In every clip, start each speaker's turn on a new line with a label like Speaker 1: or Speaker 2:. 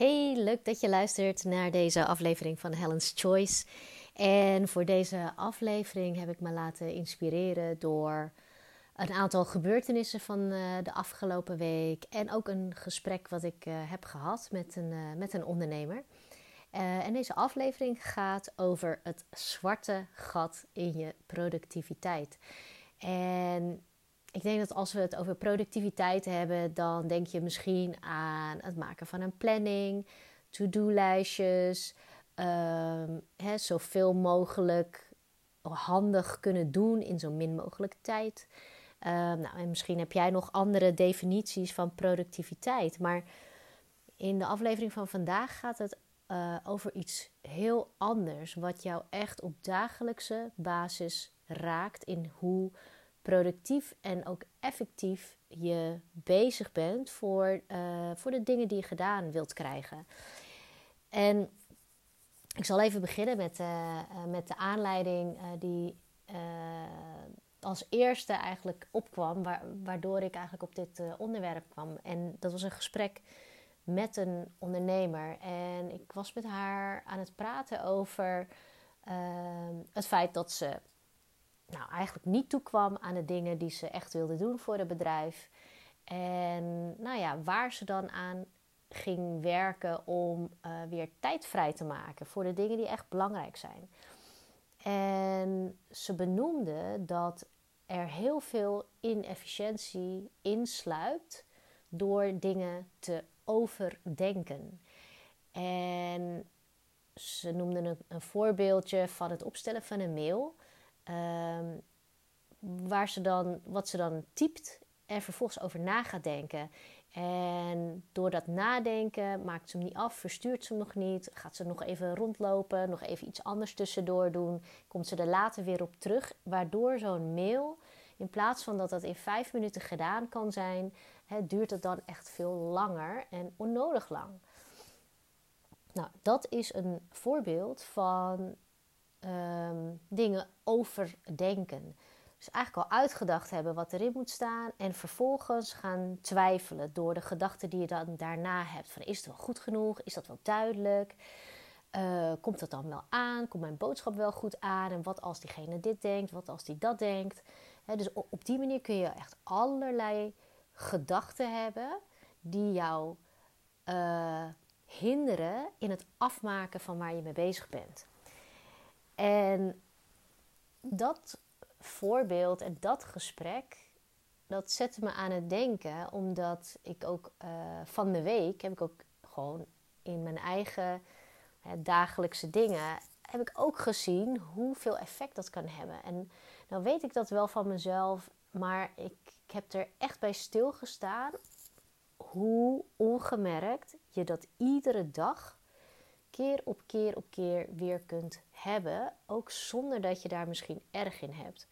Speaker 1: Hey, leuk dat je luistert naar deze aflevering van Helen's Choice. En voor deze aflevering heb ik me laten inspireren door een aantal gebeurtenissen van eh, de afgelopen week. En ook een gesprek wat ik eh, heb gehad met een, uh, met een ondernemer. en deze aflevering gaat over het zwarte gat in je productiviteit. En ik denk dat als we het over productiviteit hebben, dan denk je misschien aan het maken van een planning, to-do-lijstjes, um, zoveel mogelijk handig kunnen doen in zo min mogelijk tijd. Um, nou, en misschien heb jij nog andere definities van productiviteit, maar in de aflevering van vandaag gaat het uh, over iets heel anders, wat jou echt op dagelijkse basis raakt in hoe productief en ook effectief je bezig bent voor, uh, voor de dingen die je gedaan wilt krijgen. En ik zal even beginnen met, uh, met de aanleiding die als eerste eigenlijk opkwam, waardoor ik eigenlijk op dit onderwerp kwam. En dat was een gesprek met een ondernemer. En ik was met haar aan het praten over het feit dat ze nou, eigenlijk niet toekwam aan de dingen die ze echt wilde doen voor het bedrijf. En nou ja, waar ze dan aan ging werken om uh, weer tijd vrij te maken voor de dingen die echt belangrijk zijn. En ze benoemde dat er heel veel inefficiëntie insluipt door dingen te overdenken. En ze noemde een voorbeeldje van het opstellen van een mail. Ehm, waar ze dan, wat ze dan typt en vervolgens over na gaat denken. En door dat nadenken maakt ze hem niet af, verstuurt ze hem nog niet, gaat ze nog even rondlopen, nog even iets anders tussendoor doen, komt ze er later weer op terug, waardoor zo'n mail, in plaats van dat dat in vijf minuten gedaan kan zijn, duurt het dan echt veel langer en onnodig lang. Nou, dat is een voorbeeld van um, dingen overdenken. Dus eigenlijk al uitgedacht hebben wat erin moet staan en vervolgens gaan twijfelen door de gedachten die je dan daarna hebt. Van is het wel goed genoeg? Is dat wel duidelijk? Uh, komt dat dan wel aan? Komt mijn boodschap wel goed aan? En wat als diegene dit denkt? Wat als die dat denkt? dus op die manier kun je echt allerlei gedachten hebben die jou uh, hinderen in het afmaken van waar je mee bezig bent. En dat voorbeeld en dat gesprek, dat zette me aan het denken, omdat ik ook uh, van de week heb ik ook gewoon in mijn eigen dagelijkse dingen heb ik ook gezien hoeveel effect dat kan hebben. En nou weet ik dat wel van mezelf, maar ik, ik heb er echt bij stilgestaan hoe ongemerkt je dat iedere dag keer op keer op keer weer kunt hebben, ook zonder dat je daar misschien erg in hebt.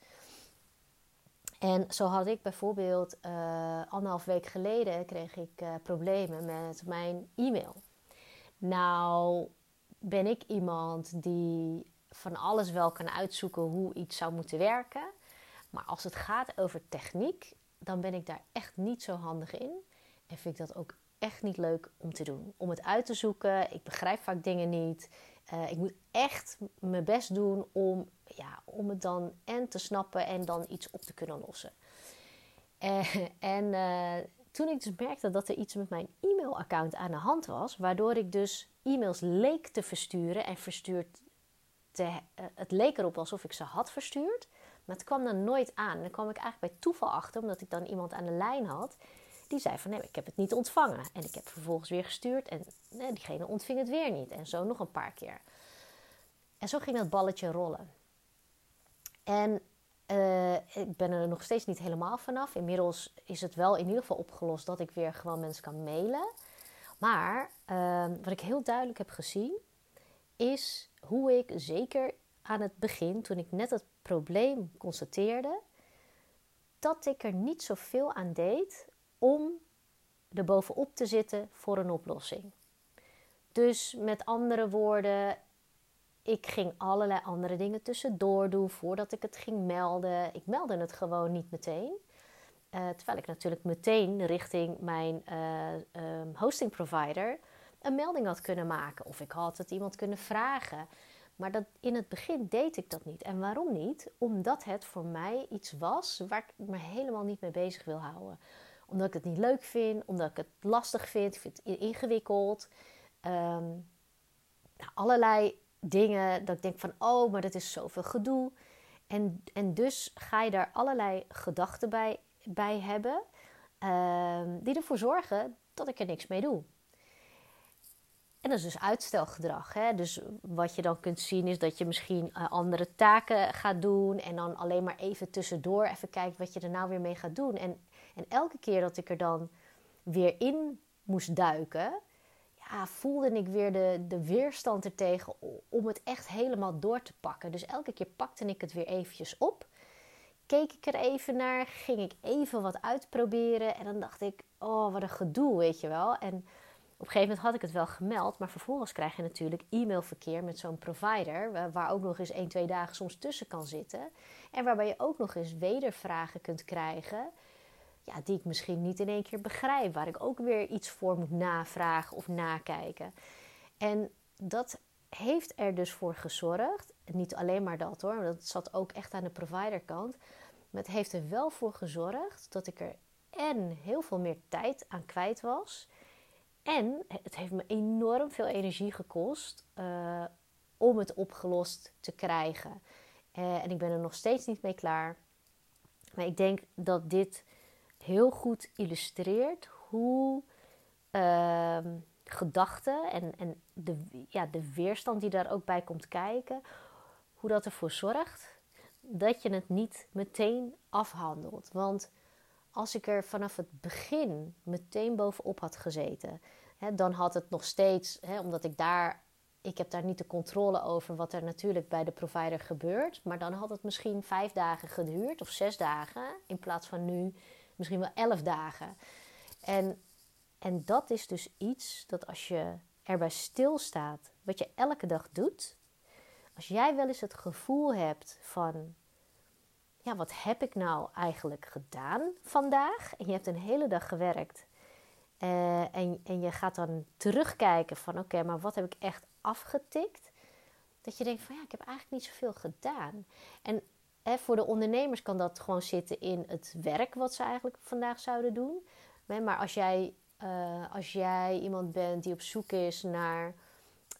Speaker 1: En zo had ik bijvoorbeeld uh, anderhalf week geleden kreeg ik uh, problemen met mijn e-mail. Nou ben ik iemand die van alles wel kan uitzoeken hoe iets zou moeten werken. Maar als het gaat over techniek, dan ben ik daar echt niet zo handig in. En vind ik dat ook echt niet leuk om te doen. Om het uit te zoeken. Ik begrijp vaak dingen niet. Uh, ik moet echt mijn best doen om, ja, om het dan en te snappen en dan iets op te kunnen lossen. Uh, en uh, toen ik dus merkte dat er iets met mijn e-mailaccount aan de hand was, waardoor ik dus e-mails leek te versturen en verstuurd te, het leek erop alsof ik ze had verstuurd, maar het kwam dan nooit aan. Dan kwam ik eigenlijk bij toeval achter, omdat ik dan iemand aan de lijn had die zei van nee, ik heb het niet ontvangen. En ik heb vervolgens weer gestuurd en nee, diegene ontving het weer niet. En zo nog een paar keer. En zo ging dat balletje rollen. En uh, ik ben er nog steeds niet helemaal vanaf. Inmiddels is het wel in ieder geval opgelost dat ik weer gewoon mensen kan mailen. Maar uh, wat ik heel duidelijk heb gezien, is hoe ik zeker aan het begin, toen ik net het probleem constateerde, dat ik er niet zoveel aan deed om er bovenop te zitten voor een oplossing. Dus met andere woorden, ik ging allerlei andere dingen tussendoor doen voordat ik het ging melden. Ik meldde het gewoon niet meteen. Uh, terwijl ik natuurlijk meteen richting mijn uh, hosting provider een melding had kunnen maken of ik had het iemand kunnen vragen. Maar dat, in het begin deed ik dat niet. En waarom niet? Omdat het voor mij iets was waar ik me helemaal niet mee bezig wil houden. Omdat ik het niet leuk vind, omdat ik het lastig vind, ik vind het ingewikkeld. Um, nou, allerlei dingen dat ik denk van, oh, maar dat is zoveel gedoe. En, en dus ga je daar allerlei gedachten bij, bij hebben, um, die ervoor zorgen dat ik er niks mee doe. En dat is dus uitstelgedrag. Hè? Dus wat je dan kunt zien is dat je misschien uh, andere taken gaat doen en dan alleen maar even tussendoor even kijkt wat je er nou weer mee gaat doen. En, en elke keer dat ik er dan weer in moest duiken, ja, voelde ik weer de, de weerstand ertegen om het echt helemaal door te pakken. Dus elke keer pakte ik het weer eventjes op. Keek ik er even naar, ging ik even wat uitproberen. En dan dacht ik, oh, wat een gedoe, weet je wel. En op een gegeven moment had ik het wel gemeld, maar vervolgens krijg je natuurlijk e-mailverkeer met zo'n provider, waar ook nog eens 1, 2 dagen soms tussen kan zitten. En waarbij je ook nog eens wedervragen kunt krijgen ja, die ik misschien niet in één keer begrijp, waar ik ook weer iets voor moet navragen of nakijken. En dat heeft er dus voor gezorgd, niet alleen maar dat hoor, dat zat ook echt aan de providerkant, maar het heeft er wel voor gezorgd dat ik er en heel veel meer tijd aan kwijt was. En het heeft me enorm veel energie gekost uh, om het opgelost te krijgen. Uh, en ik ben er nog steeds niet mee klaar. Maar ik denk dat dit heel goed illustreert hoe uh, gedachten en, en de, ja, de weerstand die daar ook bij komt kijken, hoe dat ervoor zorgt dat je het niet meteen afhandelt. Want als ik er vanaf het begin meteen bovenop had gezeten, hè, dan had het nog steeds, hè, omdat ik daar, ik heb daar niet de controle over wat er natuurlijk bij de provider gebeurt, maar dan had het misschien vijf dagen geduurd of zes dagen in plaats van nu misschien wel elf dagen. En, en dat is dus iets dat als je erbij stilstaat, wat je elke dag doet, als jij wel eens het gevoel hebt van, ja, wat heb ik nou eigenlijk gedaan vandaag? En je hebt een hele dag gewerkt. Uh, en, en je gaat dan terugkijken van, oké, maar wat heb ik echt afgetikt? Dat je denkt van, ja, ik heb eigenlijk niet zoveel gedaan. En voor de ondernemers kan dat gewoon zitten in het werk wat ze eigenlijk vandaag zouden doen. maar als jij, uh, als jij iemand bent die op zoek is naar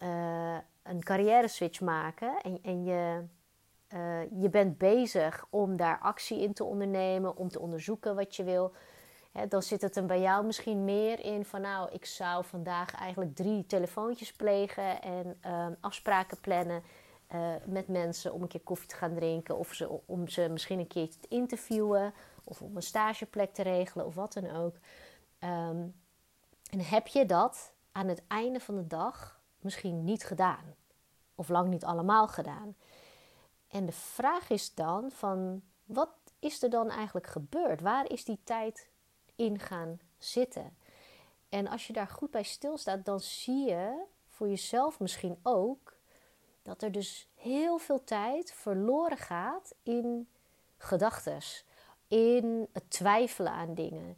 Speaker 1: uh, een carrière switch maken en, en je, uh, je bent bezig om daar actie in te ondernemen, om te onderzoeken wat je wil, dan zit het er bij jou misschien meer in van nou, ik zou vandaag eigenlijk drie telefoontjes plegen en afspraken plannen uh, met mensen om een keer koffie te gaan drinken. Of ze, om ze misschien een keertje te interviewen. Of om een stageplek te regelen of wat dan ook. Um, en heb je dat aan het einde van de dag misschien niet gedaan? Of lang niet allemaal gedaan? En de vraag is dan van wat is er dan eigenlijk gebeurd? Waar is die tijd in gaan zitten? En als je daar goed bij stilstaat, dan zie je voor jezelf misschien ook dat er dus heel veel tijd verloren gaat in gedachten, in het twijfelen aan dingen,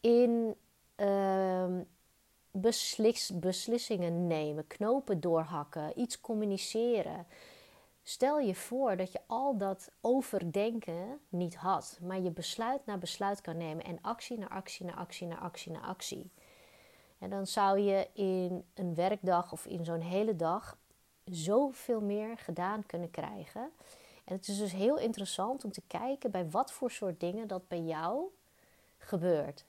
Speaker 1: in beslis, beslissingen nemen, knopen doorhakken, iets communiceren. Stel je voor dat je al dat overdenken niet had, maar je besluit na besluit kan nemen en actie naar actie naar actie naar actie naar actie. En dan zou je in een werkdag of in zo'n hele dag zoveel meer gedaan kunnen krijgen. En het is dus heel interessant om te kijken bij wat voor soort dingen dat bij jou gebeurt.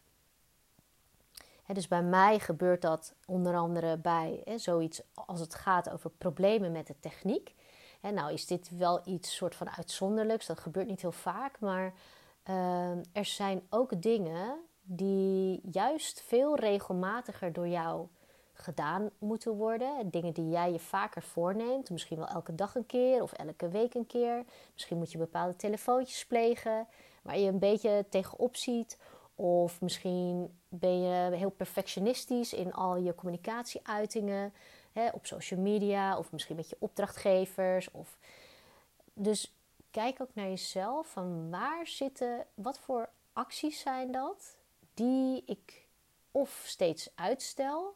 Speaker 1: dus bij mij gebeurt dat onder andere bij zoiets als het gaat over problemen met de techniek. nou is dit wel iets soort van uitzonderlijks, dat gebeurt niet heel vaak, maar ehm, er zijn ook dingen die juist veel regelmatiger door jou gedaan moeten worden. Dingen die jij je vaker voorneemt. Misschien wel elke dag een keer of elke week een keer. Misschien moet je bepaalde telefoontjes plegen waar je een beetje tegenop ziet. Of misschien ben je heel perfectionistisch in al je communicatieuitingen hè, op social media of misschien met je opdrachtgevers. Of... Dus kijk ook naar jezelf van waar zitten, wat voor acties zijn dat die ik of steeds uitstel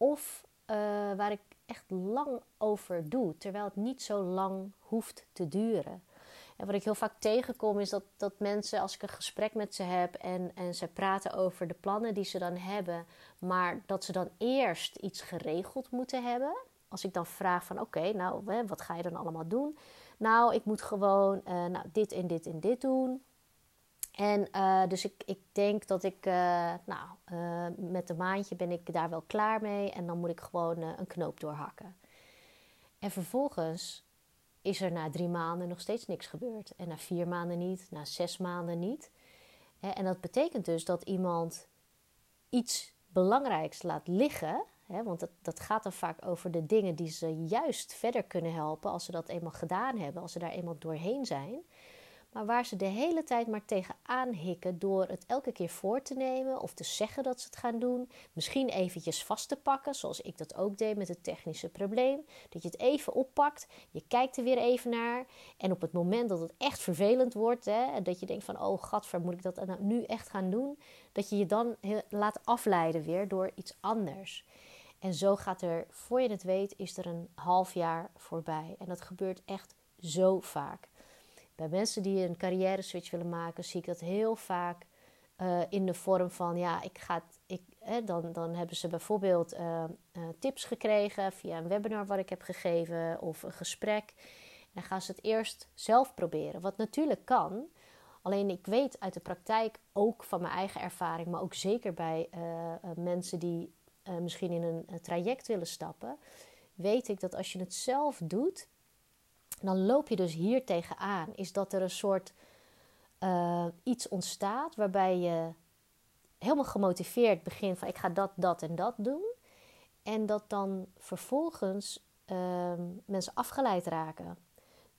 Speaker 1: of eh, waar ik echt lang over doe, terwijl het niet zo lang hoeft te duren. En wat ik heel vaak tegenkom is dat, dat mensen, als ik een gesprek met ze heb en, en ze praten over de plannen die ze dan hebben, maar dat ze dan eerst iets geregeld moeten hebben. Als ik dan vraag van oké, nou wat ga je dan allemaal doen? Nou, ik moet gewoon uh, nou, dit en dit en dit doen. En uh, dus ik, ik denk dat ik, uh, nou, met een maandje ben ik daar wel klaar mee. En dan moet ik gewoon een knoop doorhakken. En vervolgens is er na drie maanden nog steeds niks gebeurd. En na vier maanden niet, na zes maanden niet. En dat betekent dus dat iemand iets belangrijks laat liggen. Want dat, dat gaat dan vaak over de dingen die ze juist verder kunnen helpen als ze dat eenmaal gedaan hebben, als ze daar eenmaal doorheen zijn maar waar ze de hele tijd maar tegenaan hikken door het elke keer voor te nemen of te zeggen dat ze het gaan doen. Misschien eventjes vast te pakken, zoals ik dat ook deed met het technische probleem. Dat je het even oppakt, je kijkt er weer even naar. En op het moment dat het echt vervelend wordt, hè, dat je denkt van oh gadver, moet ik dat nou nu echt gaan doen? Dat je je dan laat afleiden weer door iets anders. En zo gaat er, voor je het weet, is er een half jaar voorbij. En dat gebeurt echt zo vaak. Bij mensen die een carrière switch willen maken, zie ik dat heel vaak uh, in de vorm van ja, ik ga. Ik, dan, dan hebben ze bijvoorbeeld uh, uh, tips gekregen via een webinar wat ik heb gegeven of een gesprek. En dan gaan ze het eerst zelf proberen, wat natuurlijk kan. Alleen ik weet uit de praktijk, ook van mijn eigen ervaring, maar ook zeker bij mensen die misschien in een traject willen stappen, weet ik dat als je het zelf doet, dan loop je dus hier tegenaan. Is dat er een soort uh, iets ontstaat waarbij je helemaal gemotiveerd begint van ik ga dat, dat en dat doen. En dat dan vervolgens uh, mensen afgeleid raken.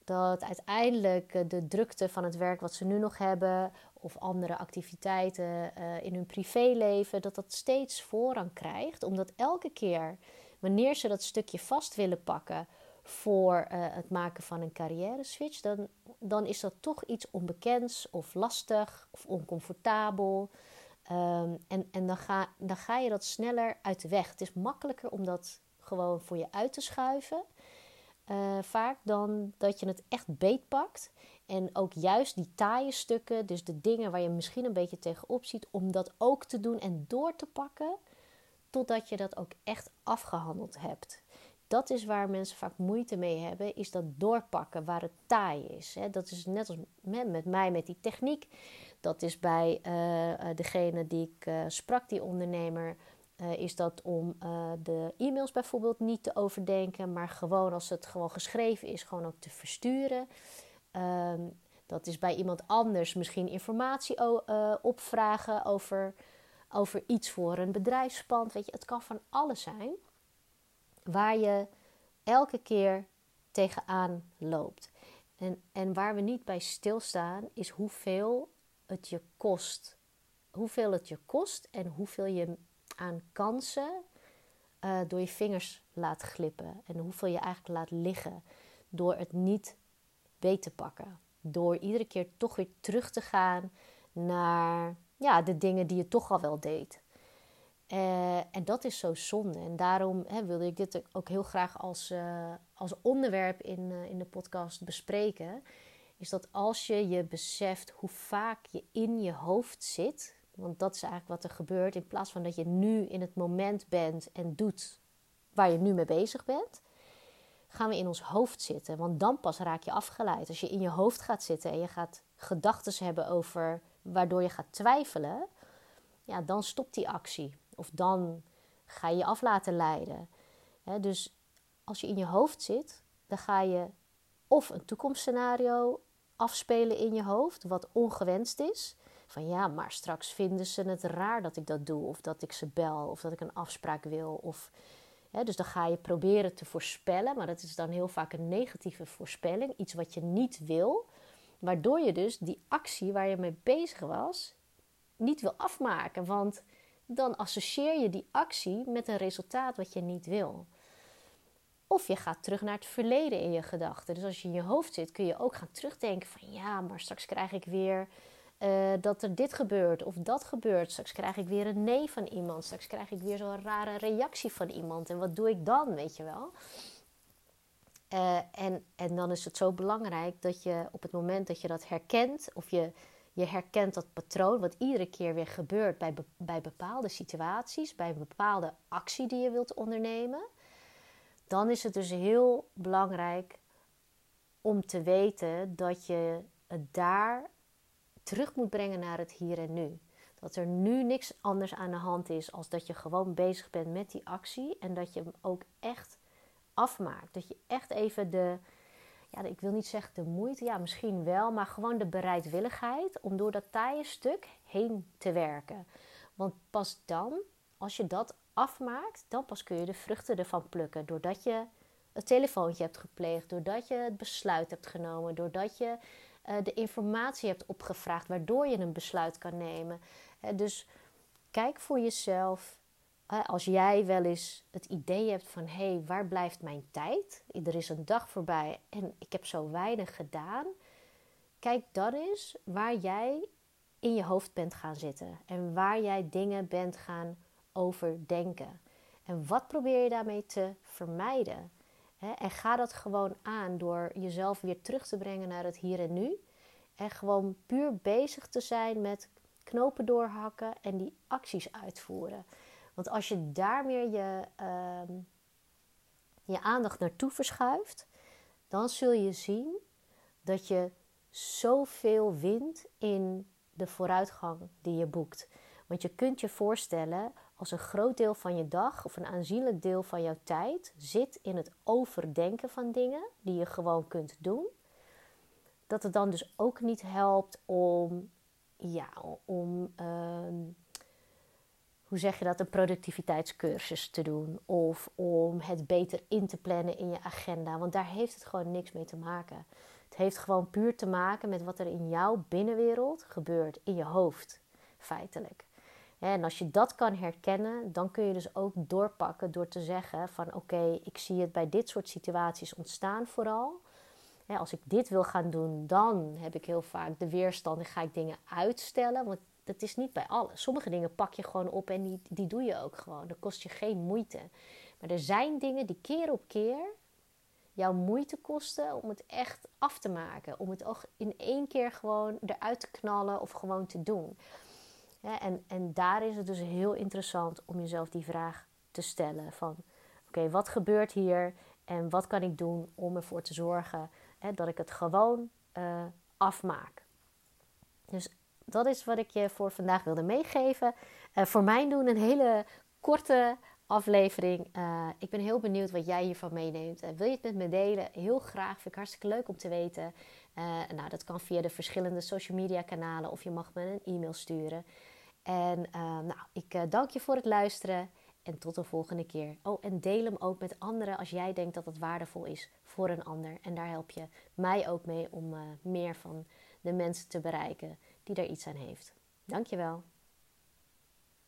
Speaker 1: Dat uiteindelijk de drukte van het werk wat ze nu nog hebben, of andere activiteiten uh, in hun privéleven, dat dat steeds voorrang krijgt. Omdat elke keer wanneer ze dat stukje vast willen pakken, voor uh, het maken van een carrière switch, dan, dan is dat toch iets onbekends of lastig of oncomfortabel. Um, en en dan, ga, dan ga je dat sneller uit de weg. Het is makkelijker om dat gewoon voor je uit te schuiven. Uh, vaak dan dat je het echt beetpakt. En ook juist die taaie stukken, dus de dingen waar je misschien een beetje tegenop ziet, om dat ook te doen en door te pakken. Totdat je dat ook echt afgehandeld hebt dat is waar mensen vaak moeite mee hebben, is dat doorpakken waar het taai is. Dat is net als met, mij met die techniek. Dat is bij uh, degene die ik uh, sprak, die ondernemer, is dat om de e-mails bijvoorbeeld niet te overdenken, maar gewoon als het gewoon geschreven is, gewoon ook te versturen. Ehm, dat is bij iemand anders misschien informatie opvragen over, over iets voor een bedrijfspand. Weet je, het kan van alles zijn waar je elke keer tegenaan loopt. En, en waar we niet bij stilstaan, is hoeveel het je kost. Hoeveel het je kost en hoeveel je aan kansen uh, door je vingers laat glippen. En hoeveel je eigenlijk laat liggen door het niet beet te pakken. Door iedere keer toch weer terug te gaan naar ja, de dingen die je toch al wel deed. Uh, en dat is zo zonde. En daarom hè, wilde ik dit ook heel graag als, uh, als onderwerp in, uh, in de podcast bespreken. Is dat als je je beseft hoe vaak je in je hoofd zit. Want dat is eigenlijk wat er gebeurt. In plaats van dat je nu in het moment bent en doet waar je nu mee bezig bent. Gaan we in ons hoofd zitten. Want dan pas raak je afgeleid. Als je in je hoofd gaat zitten en je gaat gedachten hebben over waardoor je gaat twijfelen. Ja, dan stopt die actie. Of dan ga je je af laten leiden. dus als je in je hoofd zit, dan ga je of een toekomstscenario afspelen in je hoofd, wat ongewenst is. Van ja, maar straks vinden ze het raar dat ik dat doe, of dat ik ze bel, of dat ik een afspraak wil. Of, dus dan ga je proberen te voorspellen, maar dat is dan heel vaak een negatieve voorspelling, iets wat je niet wil, waardoor je dus die actie waar je mee bezig was niet wil afmaken. Want dan associeer je die actie met een resultaat wat je niet wil. Of je gaat terug naar het verleden in je gedachten. Dus als je in je hoofd zit, kun je ook gaan terugdenken van ja, maar straks krijg ik weer eh, dat er dit gebeurt of dat gebeurt. Straks krijg ik weer een nee van iemand. Straks krijg ik weer zo'n rare reactie van iemand. En wat doe ik dan, weet je wel? Uh, en, en dan is het zo belangrijk dat je op het moment dat je dat herkent, of je, je herkent dat patroon, wat iedere keer weer gebeurt bij, bij bepaalde situaties, bij een bepaalde actie die je wilt ondernemen, dan is het dus heel belangrijk om te weten dat je het daar terug moet brengen naar het hier en nu. Dat er nu niks anders aan de hand is als dat je gewoon bezig bent met die actie en dat je hem ook echt afmaakt. Dat je echt even de, ja, ik wil niet zeggen de moeite, ja, misschien wel, maar gewoon de bereidwilligheid om door dat taaie stuk heen te werken. Want pas dan, als je dat afmaakt, dan pas kun je de vruchten ervan plukken. Doordat je het telefoontje hebt gepleegd, doordat je het besluit hebt genomen, doordat je uh, de informatie hebt opgevraagd, waardoor je een besluit kan nemen. Uh, dus kijk voor jezelf. Als jij wel eens het idee hebt van hé, hey, waar blijft mijn tijd? Er is een dag voorbij en ik heb zo weinig gedaan. Kijk dan eens waar jij in je hoofd bent gaan zitten en waar jij dingen bent gaan overdenken. En wat probeer je daarmee te vermijden? En ga dat gewoon aan door jezelf weer terug te brengen naar het hier en nu. En gewoon puur bezig te zijn met knopen doorhakken en die acties uitvoeren. Want als je daar meer je, uh, je aandacht naartoe verschuift, dan zul je zien dat je zoveel wint in de vooruitgang die je boekt. Want je kunt je voorstellen als een groot deel van je dag of een aanzienlijk deel van jouw tijd zit in het overdenken van dingen die je gewoon kunt doen, dat het dan dus ook niet helpt om, ja, om, ehm, hoe zeg je dat, een productiviteitscursus te doen of om het beter in te plannen in je agenda, want daar heeft het gewoon niks mee te maken. Het heeft gewoon puur te maken met wat er in jouw binnenwereld gebeurt, in je hoofd, feitelijk. En als je dat kan herkennen, dan kun je dus ook doorpakken door te zeggen van oké, ik zie het bij dit soort situaties ontstaan vooral. Als ik dit wil gaan doen, dan heb ik heel vaak de weerstand en ga ik dingen uitstellen. Want dat is niet bij alles. Sommige dingen pak je gewoon op en die, die doe je ook gewoon. Dat kost je geen moeite. Maar er zijn dingen die keer op keer jouw moeite kosten om het echt af te maken. Om het ook in één keer gewoon eruit te knallen of gewoon te doen en, en daar is het dus heel interessant om jezelf die vraag te stellen: van oké, wat gebeurt hier en wat kan ik doen om ervoor te zorgen dat ik het gewoon uh, afmaak. Dus dat is wat ik je voor vandaag wilde meegeven. Uh, voor mijn doen een hele korte aflevering. Uh, ik ben heel benieuwd wat jij hiervan meeneemt. wil je het met me delen? Heel graag. Vind ik hartstikke leuk om te weten. nou, dat kan via de verschillende social media kanalen of je mag me een e-mail sturen. En nou, ik dank je voor het luisteren en tot de volgende keer. Oh, en deel hem ook met anderen als jij denkt dat het waardevol is voor een ander. En daar help je mij ook mee om meer van de mensen te bereiken die er iets aan heeft. Dankjewel.